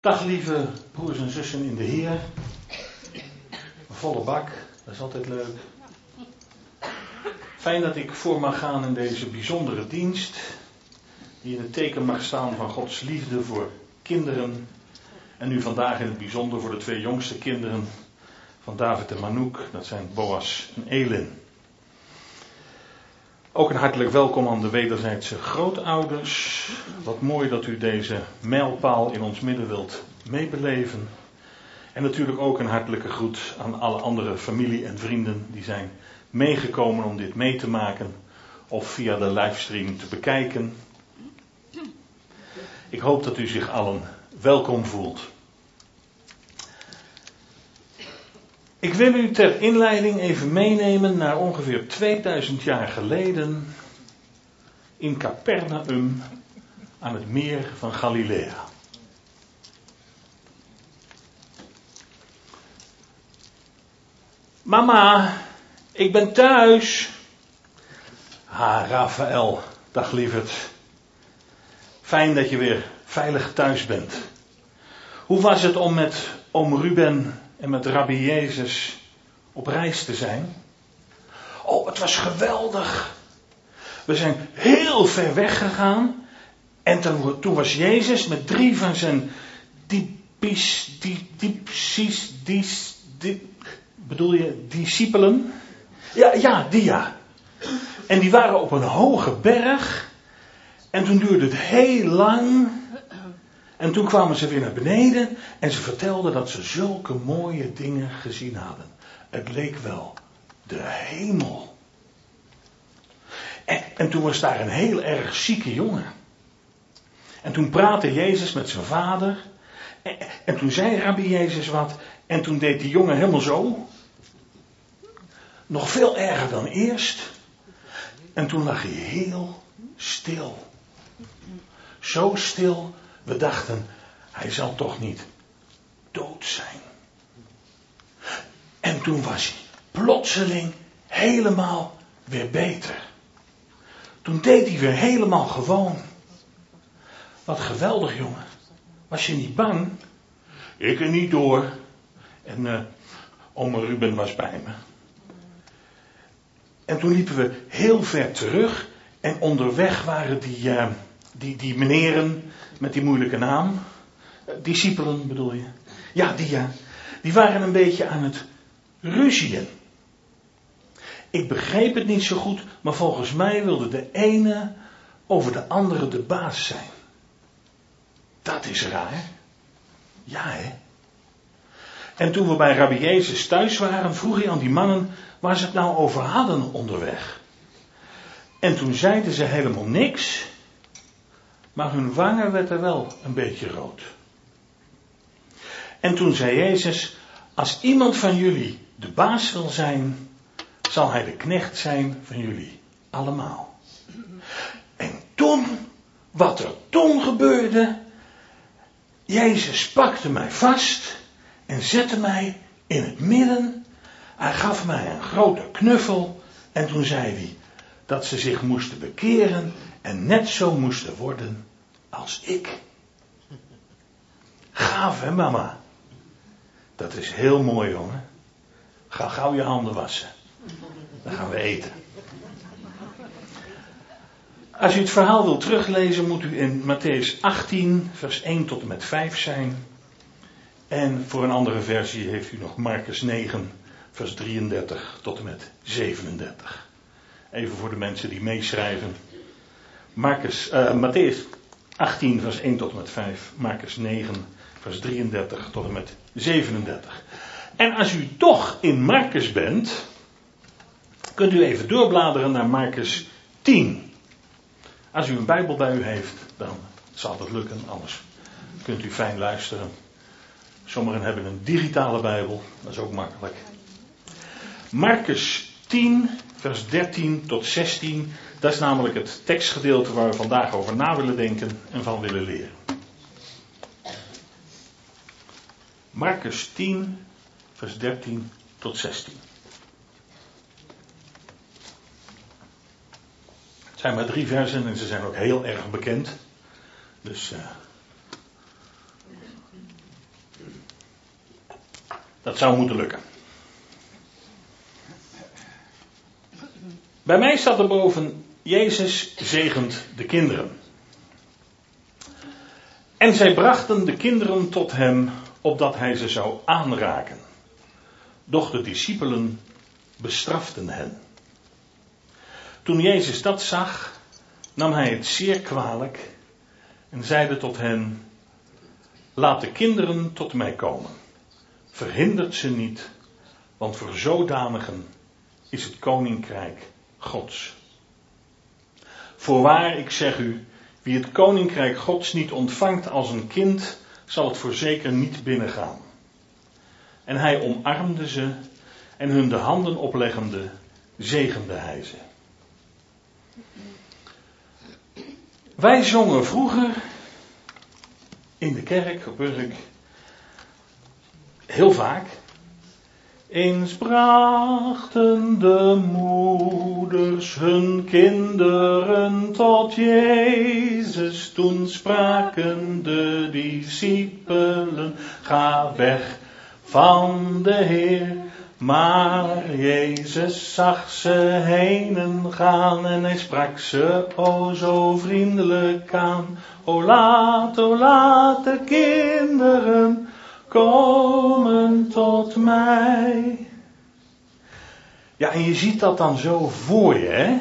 Dag lieve broers en zussen in de Heer. Een volle bak, dat is altijd leuk. Fijn dat ik voor mag gaan in deze bijzondere dienst. Die in het teken mag staan van Gods liefde voor kinderen. En nu vandaag in het bijzonder voor de twee jongste kinderen van David en Manouk. Dat zijn Boas en Elin. Ook een hartelijk welkom aan de wederzijdse grootouders. Wat mooi dat u deze mijlpaal in ons midden wilt meebeleven. En natuurlijk ook een hartelijke groet aan alle andere familie en vrienden die zijn meegekomen om dit mee te maken of via de livestream te bekijken. Ik hoop dat u zich allen welkom voelt. Ik wil u ter inleiding even meenemen naar ongeveer 2000 jaar geleden in Capernaum aan het meer van Galilea. Mama, ik ben thuis. Ha, Rafael, dag lieverd. Fijn dat je weer veilig thuis bent. Hoe was het om met oom Ruben en met Rabbi Jezus op reis te zijn? Oh, het was geweldig. We zijn heel ver weg gegaan. En toen, was Jezus met drie van zijn dipis, dipsis, dis, dip, bedoel je discipelen? Ja, ja, die ja. En die waren op een hoge berg. En toen duurde het heel lang. En toen kwamen ze weer naar beneden en ze vertelden dat ze zulke mooie dingen gezien hadden. Het leek wel de hemel. En, en toen was daar een heel erg zieke jongen. En toen praatte Jezus met zijn vader. En, en toen zei Rabbi Jezus wat. En toen deed die jongen helemaal zo. Nog veel erger dan eerst. En toen lag hij heel stil. Zo stil we dachten, hij zal toch niet dood zijn. En toen was hij plotseling helemaal weer beter. Toen deed hij weer helemaal gewoon. Wat geweldig, jongen. Was je niet bang? Ik er niet door. En uh, ome Ruben was bij me. En toen liepen we heel ver terug. En onderweg waren die, uh, die, die meneren met die moeilijke naam. Uh, discipelen bedoel je? Ja, die ja. Die waren een beetje aan het ruzien. Ik begreep het niet zo goed, maar volgens mij wilde de ene over de andere de baas zijn. Dat is raar. Ja, hè? En toen we bij Rabbi Jezus thuis waren, vroeg hij aan die mannen waar ze het nou over hadden onderweg. En toen zeiden ze helemaal niks, maar hun wangen werden wel een beetje rood. En toen zei Jezus, als iemand van jullie de baas wil zijn, zal hij de knecht zijn van jullie allemaal. En toen, wat er toen gebeurde, Jezus pakte mij vast en zette mij in het midden. Hij gaf mij een grote knuffel en toen zei hij dat ze zich moesten bekeren en net zo moesten worden als ik. Gaaf hè mama? Dat is heel mooi jongen. Ga gauw je handen wassen. Dan gaan we eten. Als u het verhaal wilt teruglezen, moet u in Matthäus 18, vers 1 tot en met 5 zijn. En voor een andere versie heeft u nog Marcus 9, vers 33 tot en met 37. Even voor de mensen die meeschrijven. Marcus, uh, Matthäus 18, vers 1 tot en met 5. Marcus 9, vers 33 tot en met 37. En als u toch in Marcus bent, kunt u even doorbladeren naar Marcus 10. Als u een Bijbel bij u heeft, dan zal dat lukken, anders kunt u fijn luisteren. Sommigen hebben een digitale Bijbel, dat is ook makkelijk. Marcus 10, vers 13 tot 16, dat is namelijk het tekstgedeelte waar we vandaag over na willen denken en van willen leren. Marcus 10, vers 13 tot 16. Het zijn maar drie versen en ze zijn ook heel erg bekend. Dus uh, Dat zou moeten lukken. Bij mij staat er boven, Jezus zegent de kinderen. En zij brachten de kinderen tot hem, opdat hij ze zou aanraken. Doch de discipelen bestraften hen. Toen Jezus dat zag, nam hij het zeer kwalijk en zeide tot hen: Laat de kinderen tot mij komen. Verhindert ze niet, want voor zodanigen is het koninkrijk Gods. Voorwaar, ik zeg u, wie het koninkrijk Gods niet ontvangt als een kind, zal het voorzeker niet binnengaan. En hij omarmde ze en hun de handen opleggende, zegende hij ze. Wij zongen vroeger in de kerk op Urk heel vaak. Eens brachten de moeders hun kinderen tot Jezus. Toen spraken de discipelen, ga weg van de Heer. Maar Jezus zag ze heen gaan en hij sprak ze o zo vriendelijk aan. O laat, o laat de kinderen komen tot mij. Ja, en je ziet dat dan zo voor je, hè?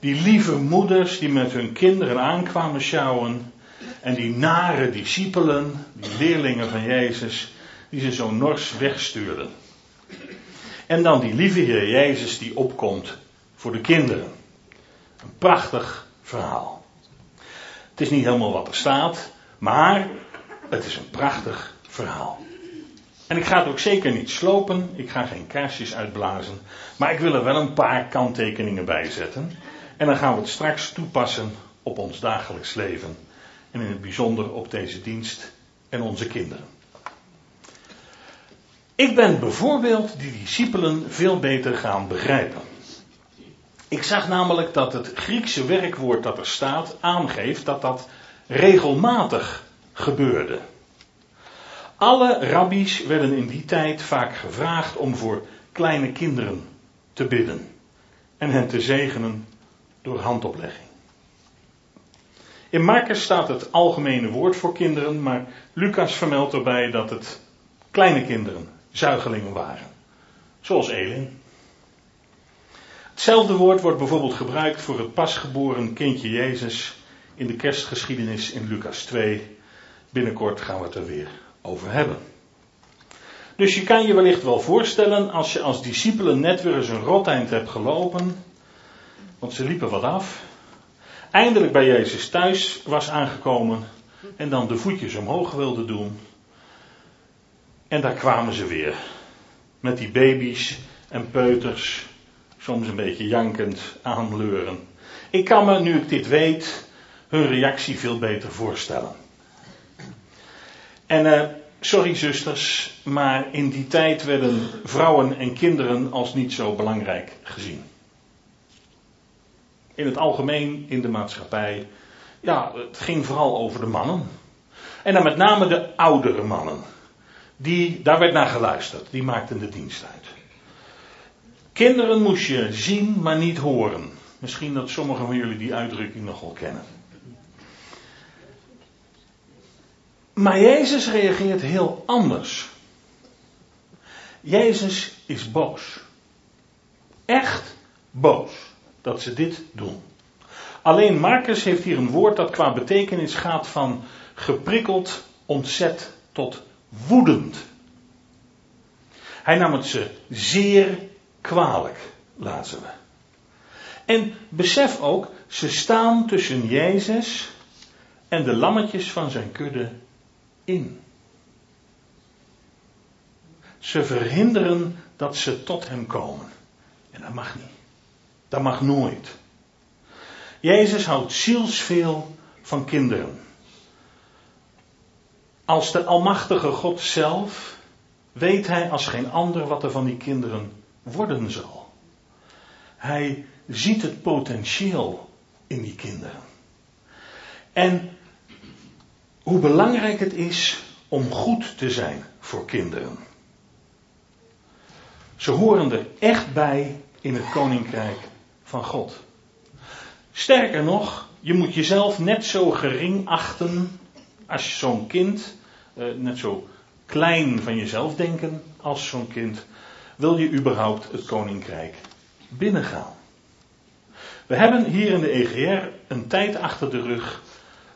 Die lieve moeders die met hun kinderen aankwamen sjouwen. En die nare discipelen, die leerlingen van Jezus, die ze zo nors wegstuurden. En dan die lieve Heer Jezus die opkomt voor de kinderen. Een prachtig verhaal. Het is niet helemaal wat er staat, maar het is een prachtig verhaal. En ik ga het ook zeker niet slopen, ik ga geen kaarsjes uitblazen, maar ik wil er wel een paar kanttekeningen bij zetten. En dan gaan we het straks toepassen op ons dagelijks leven. En in het bijzonder op deze dienst en onze kinderen. Ik ben bijvoorbeeld die discipelen veel beter gaan begrijpen. Ik zag namelijk dat het Griekse werkwoord dat er staat aangeeft dat dat regelmatig gebeurde. Alle rabbies werden in die tijd vaak gevraagd om voor kleine kinderen te bidden en hen te zegenen door handoplegging. In Marcus staat het algemene woord voor kinderen, maar Lucas vermeldt erbij dat het kleine kinderen zuigelingen waren. Zoals Elin. Hetzelfde woord wordt bijvoorbeeld gebruikt voor het pasgeboren kindje Jezus in de kerstgeschiedenis in Lucas 2. Binnenkort gaan we het er weer over hebben. Dus je kan je wellicht wel voorstellen als je als discipelen net weer eens een roteind hebt gelopen, want ze liepen wat af, eindelijk bij Jezus thuis was aangekomen en dan de voetjes omhoog wilde doen en daar kwamen ze weer. Met die baby's en peuters, soms een beetje jankend, aanleuren. Ik kan me, nu ik dit weet, hun reactie veel beter voorstellen. En uh, sorry zusters, maar in die tijd werden vrouwen en kinderen als niet zo belangrijk gezien. In het algemeen in de maatschappij, ja, het ging vooral over de mannen. En dan met name de oudere mannen die, daar werd naar geluisterd. Die maakten de dienst uit. Kinderen moest je zien, maar niet horen. Misschien dat sommigen van jullie die uitdrukking nog wel kennen. Maar Jezus reageert heel anders. Jezus is boos. Echt boos dat ze dit doen. Alleen Marcus heeft hier een woord dat qua betekenis gaat van geprikkeld, ontzet tot woedend. Hij nam het ze zeer kwalijk, laten we. En besef ook, ze staan tussen Jezus en de lammetjes van zijn kudde in. Ze verhinderen dat ze tot hem komen. En dat mag niet. Dat mag nooit. Jezus houdt zielsveel van kinderen. Als de Almachtige God zelf weet hij als geen ander wat er van die kinderen worden zal. Hij ziet het potentieel in die kinderen. En hoe belangrijk het is om goed te zijn voor kinderen. Ze horen er echt bij in het koninkrijk van God. Sterker nog, je moet jezelf net zo gering achten als zo'n kind, eh, net zo klein van jezelf denken als zo'n kind, wil je überhaupt het koninkrijk binnengaan. We hebben hier in de EGR een tijd achter de rug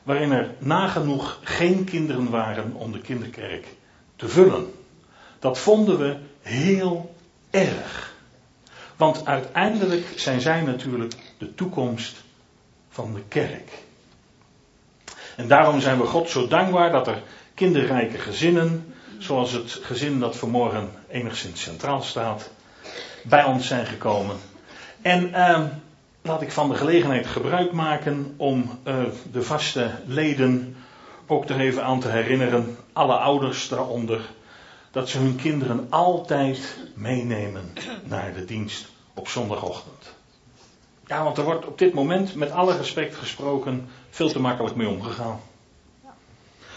waarin er nagenoeg geen kinderen waren om de kinderkerk te vullen. Dat vonden we heel erg. Want uiteindelijk zijn zij natuurlijk de toekomst van de kerk. En daarom zijn we God zo dankbaar dat er kinderrijke gezinnen, zoals het gezin dat vanmorgen enigszins centraal staat, bij ons zijn gekomen. En uh, laat ik van de gelegenheid gebruik maken om uh, de vaste leden ook er even aan te herinneren, alle ouders daaronder, dat ze hun kinderen altijd meenemen naar de dienst op zondagochtend. Ja, want er wordt op dit moment met alle respect gesproken veel te makkelijk mee omgegaan.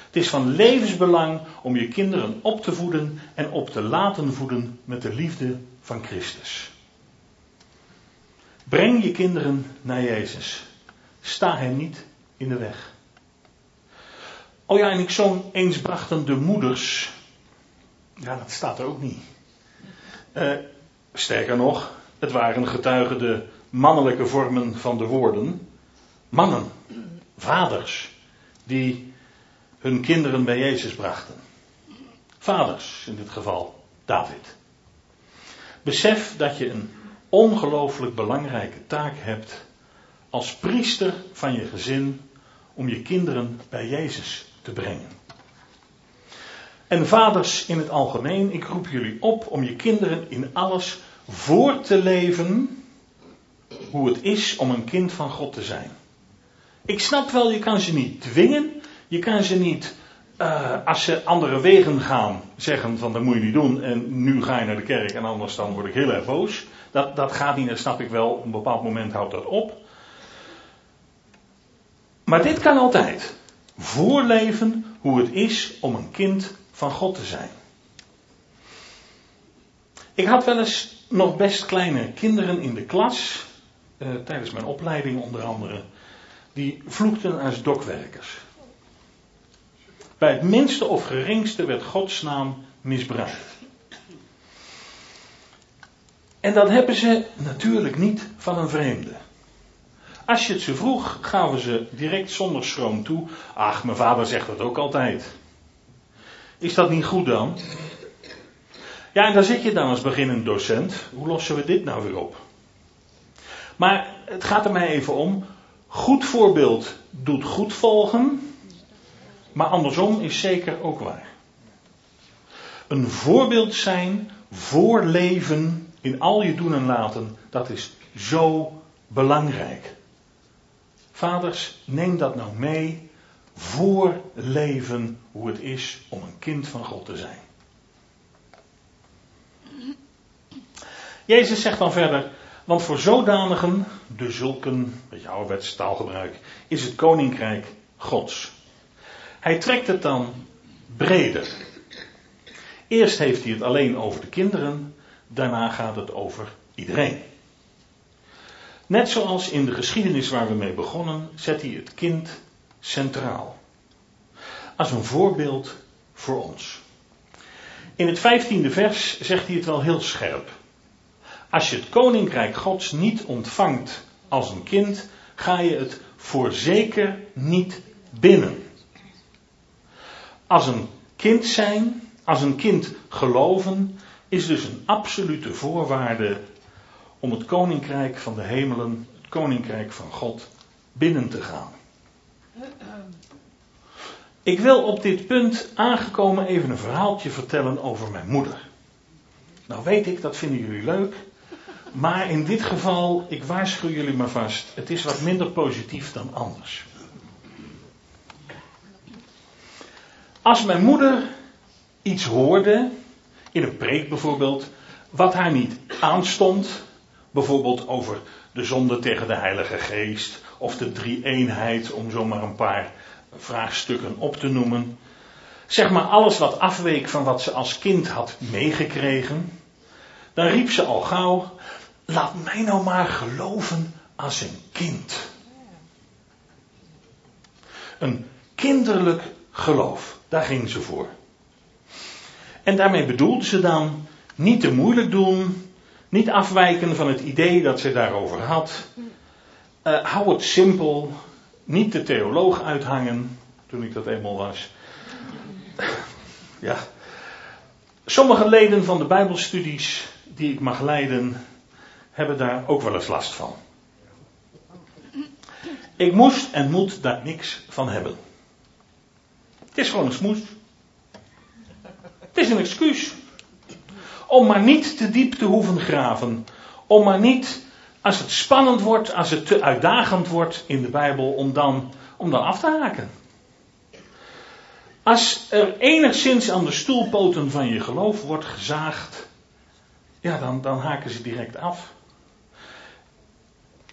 Het is van levensbelang om je kinderen op te voeden en op te laten voeden met de liefde van Christus. Breng je kinderen naar Jezus. Sta hem niet in de weg. Oh ja, en ik zong eens brachten de moeders. Ja, dat staat er ook niet. Uh, sterker nog, het waren getuigen de mannelijke vormen van de woorden. Mannen, vaders, die hun kinderen bij Jezus brachten. Vaders, in dit geval David. Besef dat je een ongelooflijk belangrijke taak hebt als priester van je gezin om je kinderen bij Jezus te brengen. En vaders in het algemeen, ik roep jullie op om je kinderen in alles voor te leven hoe het is om een kind van God te zijn. Ik snap wel, je kan ze niet dwingen, je kan ze niet, uh, als ze andere wegen gaan, zeggen van dat moet je niet doen en nu ga je naar de kerk en anders dan word ik heel erg boos. Dat, dat gaat niet, dat snap ik wel, op een bepaald moment houdt dat op. Maar dit kan altijd. Voorleven hoe het is om een kind van God te zijn. Ik had wel eens nog best kleine kinderen in de klas, eh, tijdens mijn opleiding onder andere, die vloekten als dokwerkers. Bij het minste of geringste werd Gods naam misbruikt. En dat hebben ze natuurlijk niet van een vreemde. Als je het ze vroeg, gaven ze direct zonder schroom toe. Ach, mijn vader zegt dat ook altijd. Is dat niet goed dan? Ja, en dan zit je dan als beginnend docent. Hoe lossen we dit nou weer op? Maar het gaat er mij even om. Goed voorbeeld doet goed volgen. Maar andersom is zeker ook waar. Een voorbeeld zijn, voorleven in al je doen en laten, dat is zo belangrijk. Vaders, neem dat nou mee. Voorleven hoe het is om een kind van God te zijn. Jezus zegt dan verder, want voor zodanigen, de zulken, beetje ouderwets taalgebruik, is het koninkrijk Gods. Hij trekt het dan breder. Eerst heeft hij het alleen over de kinderen, daarna gaat het over iedereen. Net zoals in de geschiedenis waar we mee begonnen, zet hij het kind centraal. Als een voorbeeld voor ons. In het vijftiende vers zegt hij het wel heel scherp. Als je het koninkrijk Gods niet ontvangt als een kind, ga je het voorzeker niet binnen. Als een kind zijn, als een kind geloven, is dus een absolute voorwaarde om het koninkrijk van de hemelen, het koninkrijk van God, binnen te gaan. Ik wil op dit punt aangekomen even een verhaaltje vertellen over mijn moeder. Nou weet ik, dat vinden jullie leuk. Maar in dit geval, ik waarschuw jullie maar vast, het is wat minder positief dan anders. Als mijn moeder iets hoorde, in een preek bijvoorbeeld, wat haar niet aanstond, bijvoorbeeld over de zonde tegen de Heilige Geest of de drie-eenheid, om zomaar een paar vraagstukken op te noemen. zeg maar alles wat afweek van wat ze als kind had meegekregen, dan riep ze al gauw: Laat mij nou maar geloven als een kind. Een kinderlijk geloof, daar ging ze voor. En daarmee bedoelde ze dan niet te moeilijk doen, niet afwijken van het idee dat ze daarover had. Uh, hou het simpel, niet de theoloog uithangen, toen ik dat eenmaal was. ja. Sommige leden van de Bijbelstudies die ik mag leiden, hebben daar ook wel eens last van. Ik moest en moet daar niks van hebben. Het is gewoon een smoes. Het is een excuus. Om maar niet te diep te hoeven graven. Om maar niet, als het spannend wordt, als het te uitdagend wordt in de Bijbel, om dan, om dan af te haken. Als er enigszins aan de stoelpoten van je geloof wordt gezaagd, ja, dan, dan haken ze direct af.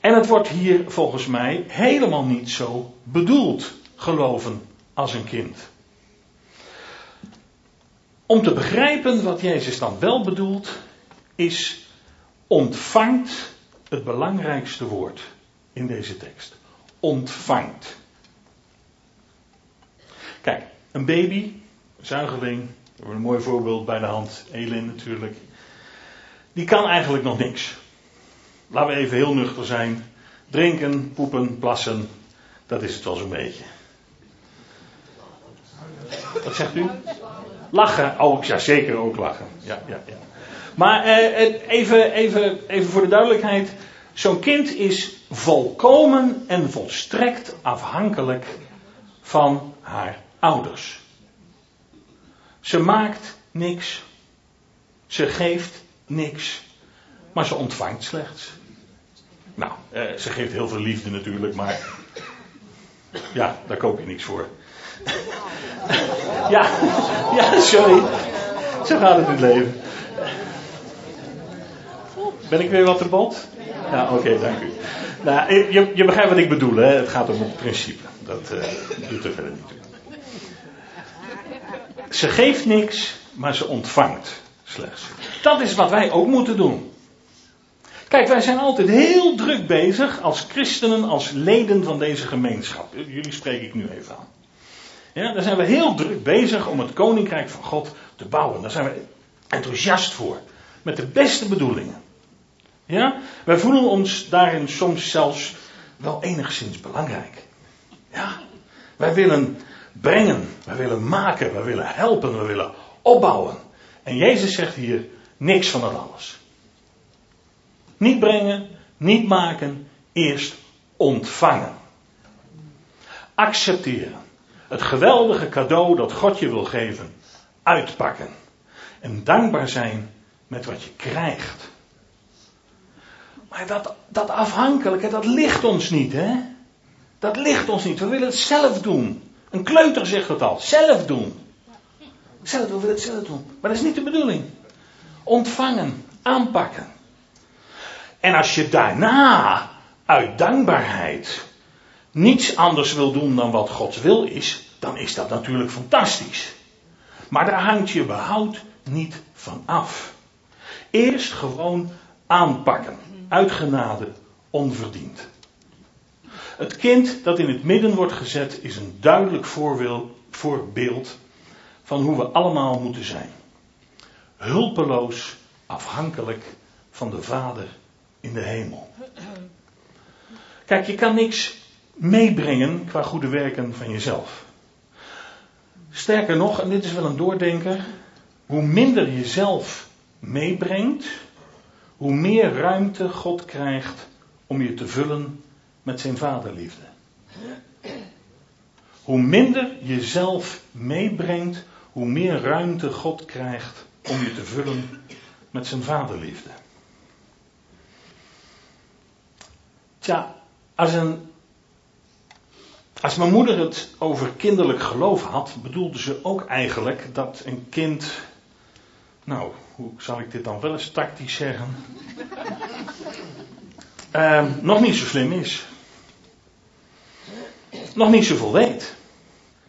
En het wordt hier volgens mij helemaal niet zo bedoeld, geloven als een kind. Om te begrijpen wat Jezus dan wel bedoelt, is ontvangt het belangrijkste woord in deze tekst. Ontvangt. Kijk, een baby, een zuigeling, we hebben een mooi voorbeeld bij de hand, Elin natuurlijk. Die kan eigenlijk nog niks. Laten we even heel nuchter zijn. Drinken, poepen, plassen, dat is het wel zo'n beetje. Wat zegt u? Lachen, oh ja zeker ook lachen. Ja, ja, ja. Maar eh, even, even, even voor de duidelijkheid. Zo'n kind is volkomen en volstrekt afhankelijk van haar ouders. Ze maakt niks. Ze geeft niks. Maar ze ontvangt slechts. Nou, eh, ze geeft heel veel liefde natuurlijk, maar. Ja, daar koop je niks voor. ja, ja, sorry. Zo gaat het in het leven. Ben ik weer wat te? Ja, oké, dank u. Nou, je, je begrijpt wat ik bedoel, hè? Het gaat om het principe. Dat uh, doet er verder niet toe. Ze geeft niks, maar ze ontvangt slechts. Dat is wat wij ook moeten doen. Kijk, wij zijn altijd heel druk bezig als christenen, als leden van deze gemeenschap. Jullie spreek ik nu even aan. Ja, daar zijn we heel druk bezig om het koninkrijk van God te bouwen. Daar zijn we enthousiast voor. Met de beste bedoelingen. Ja? Wij voelen ons daarin soms zelfs wel enigszins belangrijk. Ja? Wij willen brengen, wij willen maken, wij willen helpen, wij willen opbouwen. En Jezus zegt hier niks van dat alles. Niet brengen, niet maken, eerst ontvangen. Accepteren. Het geweldige cadeau dat God je wil geven, uitpakken. En dankbaar zijn met wat je krijgt. Maar dat, dat afhankelijke, dat ligt ons niet, hè? Dat ligt ons niet. We willen het zelf doen. Een kleuter zegt het al. Zelf doen. Zelf, we willen het zelf doen. Maar dat is niet de bedoeling. Ontvangen, aanpakken. En als je daarna uit dankbaarheid niets anders wil doen dan wat Gods wil is, dan is dat natuurlijk fantastisch. Maar daar hangt je behoud niet van af. Eerst gewoon aanpakken, uitgenade, onverdiend. Het kind dat in het midden wordt gezet is een duidelijk voorbeeld van hoe we allemaal moeten zijn. Hulpeloos, afhankelijk van de Vader in de hemel. Kijk, je kan niks meebrengen qua goede werken van jezelf. Sterker nog, en dit is wel een doordenker, hoe minder je zelf meebrengt, hoe meer ruimte God krijgt om je te vullen met zijn vaderliefde. Hoe minder je zelf meebrengt, hoe meer ruimte God krijgt om je te vullen met zijn vaderliefde. Tja, als, een, als mijn moeder het over kinderlijk geloof had, bedoelde ze ook eigenlijk dat een kind, nou, hoe zal ik dit dan wel eens tactisch zeggen, uh, nog niet zo slim is. Nog niet zoveel weet.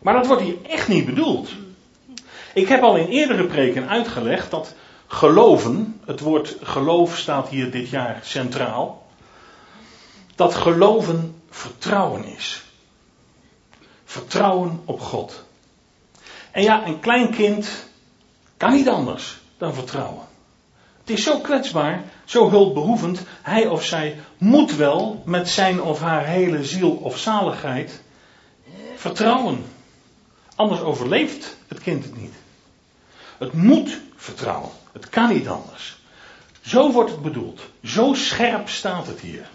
Maar dat wordt hier echt niet bedoeld. Ik heb al in eerdere preken uitgelegd dat geloven, het woord geloof staat hier dit jaar centraal, dat geloven vertrouwen is. Vertrouwen op God. En ja, een klein kind kan niet anders dan vertrouwen. Het is zo kwetsbaar, zo hulpbehoevend. Hij of zij moet wel met zijn of haar hele ziel of zaligheid vertrouwen. Anders overleeft het kind het niet. Het moet vertrouwen. Het kan niet anders. Zo wordt het bedoeld. Zo scherp staat het hier.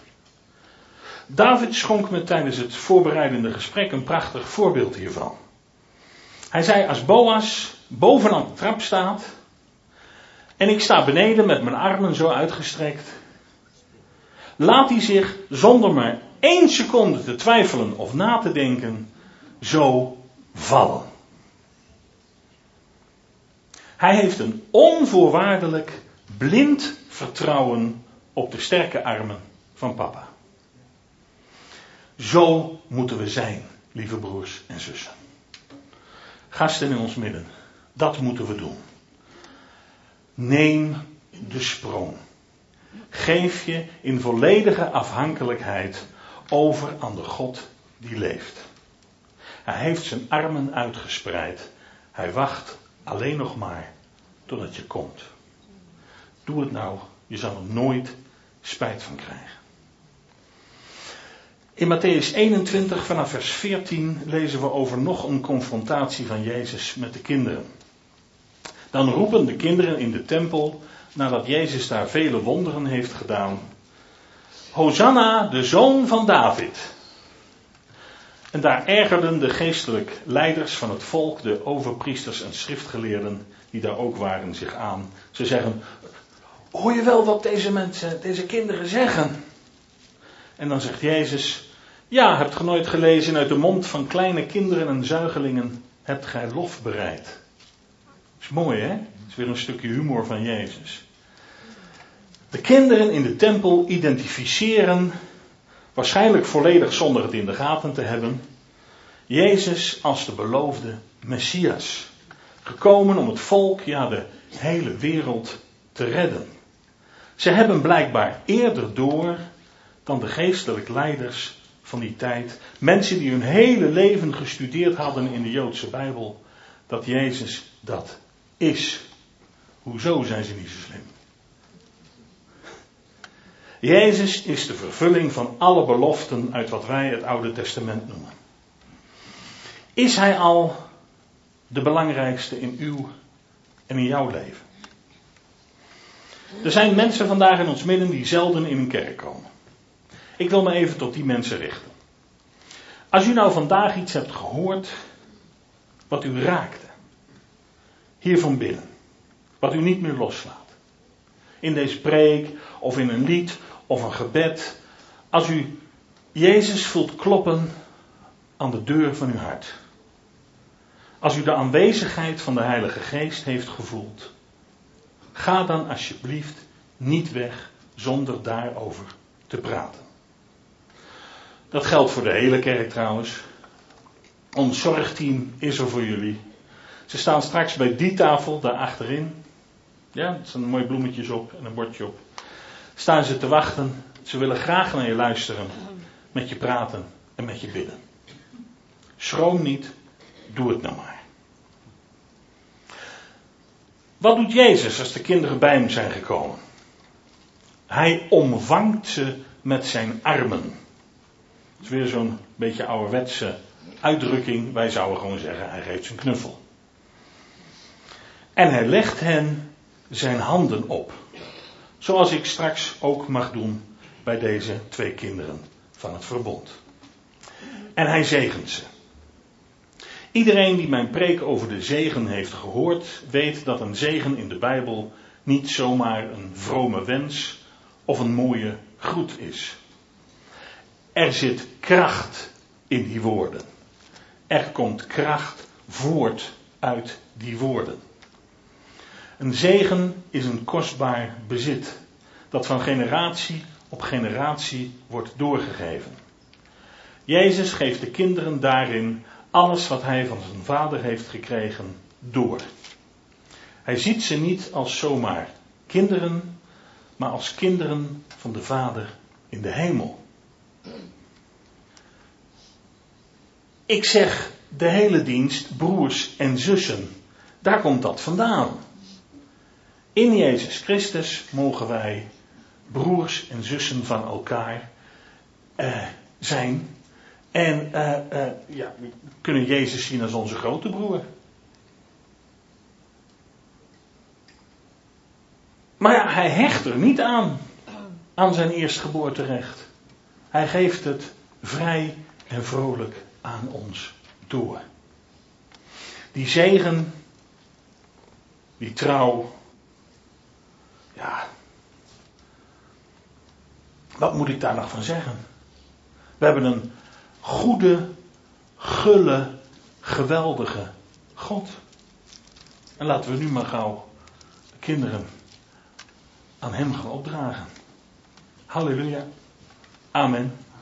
David schonk me tijdens het voorbereidende gesprek een prachtig voorbeeld hiervan. Hij zei als Boas bovenaan de trap staat en ik sta beneden met mijn armen zo uitgestrekt, laat hij zich zonder maar één seconde te twijfelen of na te denken zo vallen. Hij heeft een onvoorwaardelijk blind vertrouwen op de sterke armen van papa. Zo moeten we zijn, lieve broers en zussen. Gasten in ons midden, dat moeten we doen. Neem de sprong. Geef je in volledige afhankelijkheid over aan de God die leeft. Hij heeft zijn armen uitgespreid. Hij wacht alleen nog maar totdat je komt. Doe het nou, je zal er nooit spijt van krijgen. In Matthäus 21 vanaf vers 14 lezen we over nog een confrontatie van Jezus met de kinderen. Dan roepen de kinderen in de tempel, nadat Jezus daar vele wonderen heeft gedaan, Hosanna, de zoon van David. En daar ergerden de geestelijk leiders van het volk, de overpriesters en schriftgeleerden, die daar ook waren, zich aan. Ze zeggen, hoor je wel wat deze mensen, deze kinderen zeggen? En dan zegt Jezus, ja, hebt ge nooit gelezen uit de mond van kleine kinderen en zuigelingen, hebt gij lof bereid. Is mooi hè? Is weer een stukje humor van Jezus. De kinderen in de tempel identificeren waarschijnlijk volledig zonder het in de gaten te hebben, Jezus als de beloofde Messias. Gekomen om het volk, ja de hele wereld te redden. Ze hebben blijkbaar eerder door dan de geestelijk leiders van die tijd, mensen die hun hele leven gestudeerd hadden in de Joodse Bijbel, dat Jezus dat is. Hoezo zijn ze niet zo slim? Jezus is de vervulling van alle beloften uit wat wij het Oude Testament noemen. Is Hij al de belangrijkste in uw en in jouw leven? Er zijn mensen vandaag in ons midden die zelden in een kerk komen. Ik wil me even tot die mensen richten. Als u nou vandaag iets hebt gehoord wat u raakte, hier van binnen, wat u niet meer loslaat, in deze preek of in een lied of een gebed, als u Jezus voelt kloppen aan de deur van uw hart. Als u de aanwezigheid van de Heilige Geest heeft gevoeld, ga dan alsjeblieft niet weg zonder daarover te praten. Dat geldt voor de hele kerk trouwens. Ons zorgteam is er voor jullie. Ze staan straks bij die tafel daar achterin. Ja, er staan mooie bloemetjes op en een bordje op staan ze te wachten. Ze willen graag naar je luisteren, met je praten en met je bidden. Schroom niet, doe het nou maar. Wat doet Jezus als de kinderen bij hem zijn gekomen? Hij omvangt ze met zijn armen. Is weer zo'n beetje ouderwetse uitdrukking. Wij zouden gewoon zeggen, hij geeft zijn knuffel. En hij legt hen zijn handen op. Zoals ik straks ook mag doen bij deze twee kinderen van het verbond. En hij zegent ze. Iedereen die mijn preek over de zegen heeft gehoord, weet dat een zegen in de Bijbel niet zomaar een vrome wens of een mooie groet is. Er zit kracht in die woorden. Er komt kracht voort uit die woorden. Een zegen is een kostbaar bezit dat van generatie op generatie wordt doorgegeven. Jezus geeft de kinderen daarin alles wat hij van zijn vader heeft gekregen door. Hij ziet ze niet als zomaar kinderen, maar als kinderen van de Vader in de hemel. Ik zeg de hele dienst broers en zussen. Daar komt dat vandaan. In Jezus Christus mogen wij broers en zussen van elkaar uh, zijn. En uh, uh, ja, we kunnen Jezus zien als onze grote broer. Maar ja, hij hecht er niet aan, aan zijn eerstgeboorterecht. Hij geeft het vrij en vrolijk aan ons door. Die zegen, die trouw, ja, wat moet ik daar nog van zeggen? We hebben een goede, gulle, geweldige God. En laten we nu maar gauw de kinderen aan Hem gaan opdragen. Halleluja. Amen.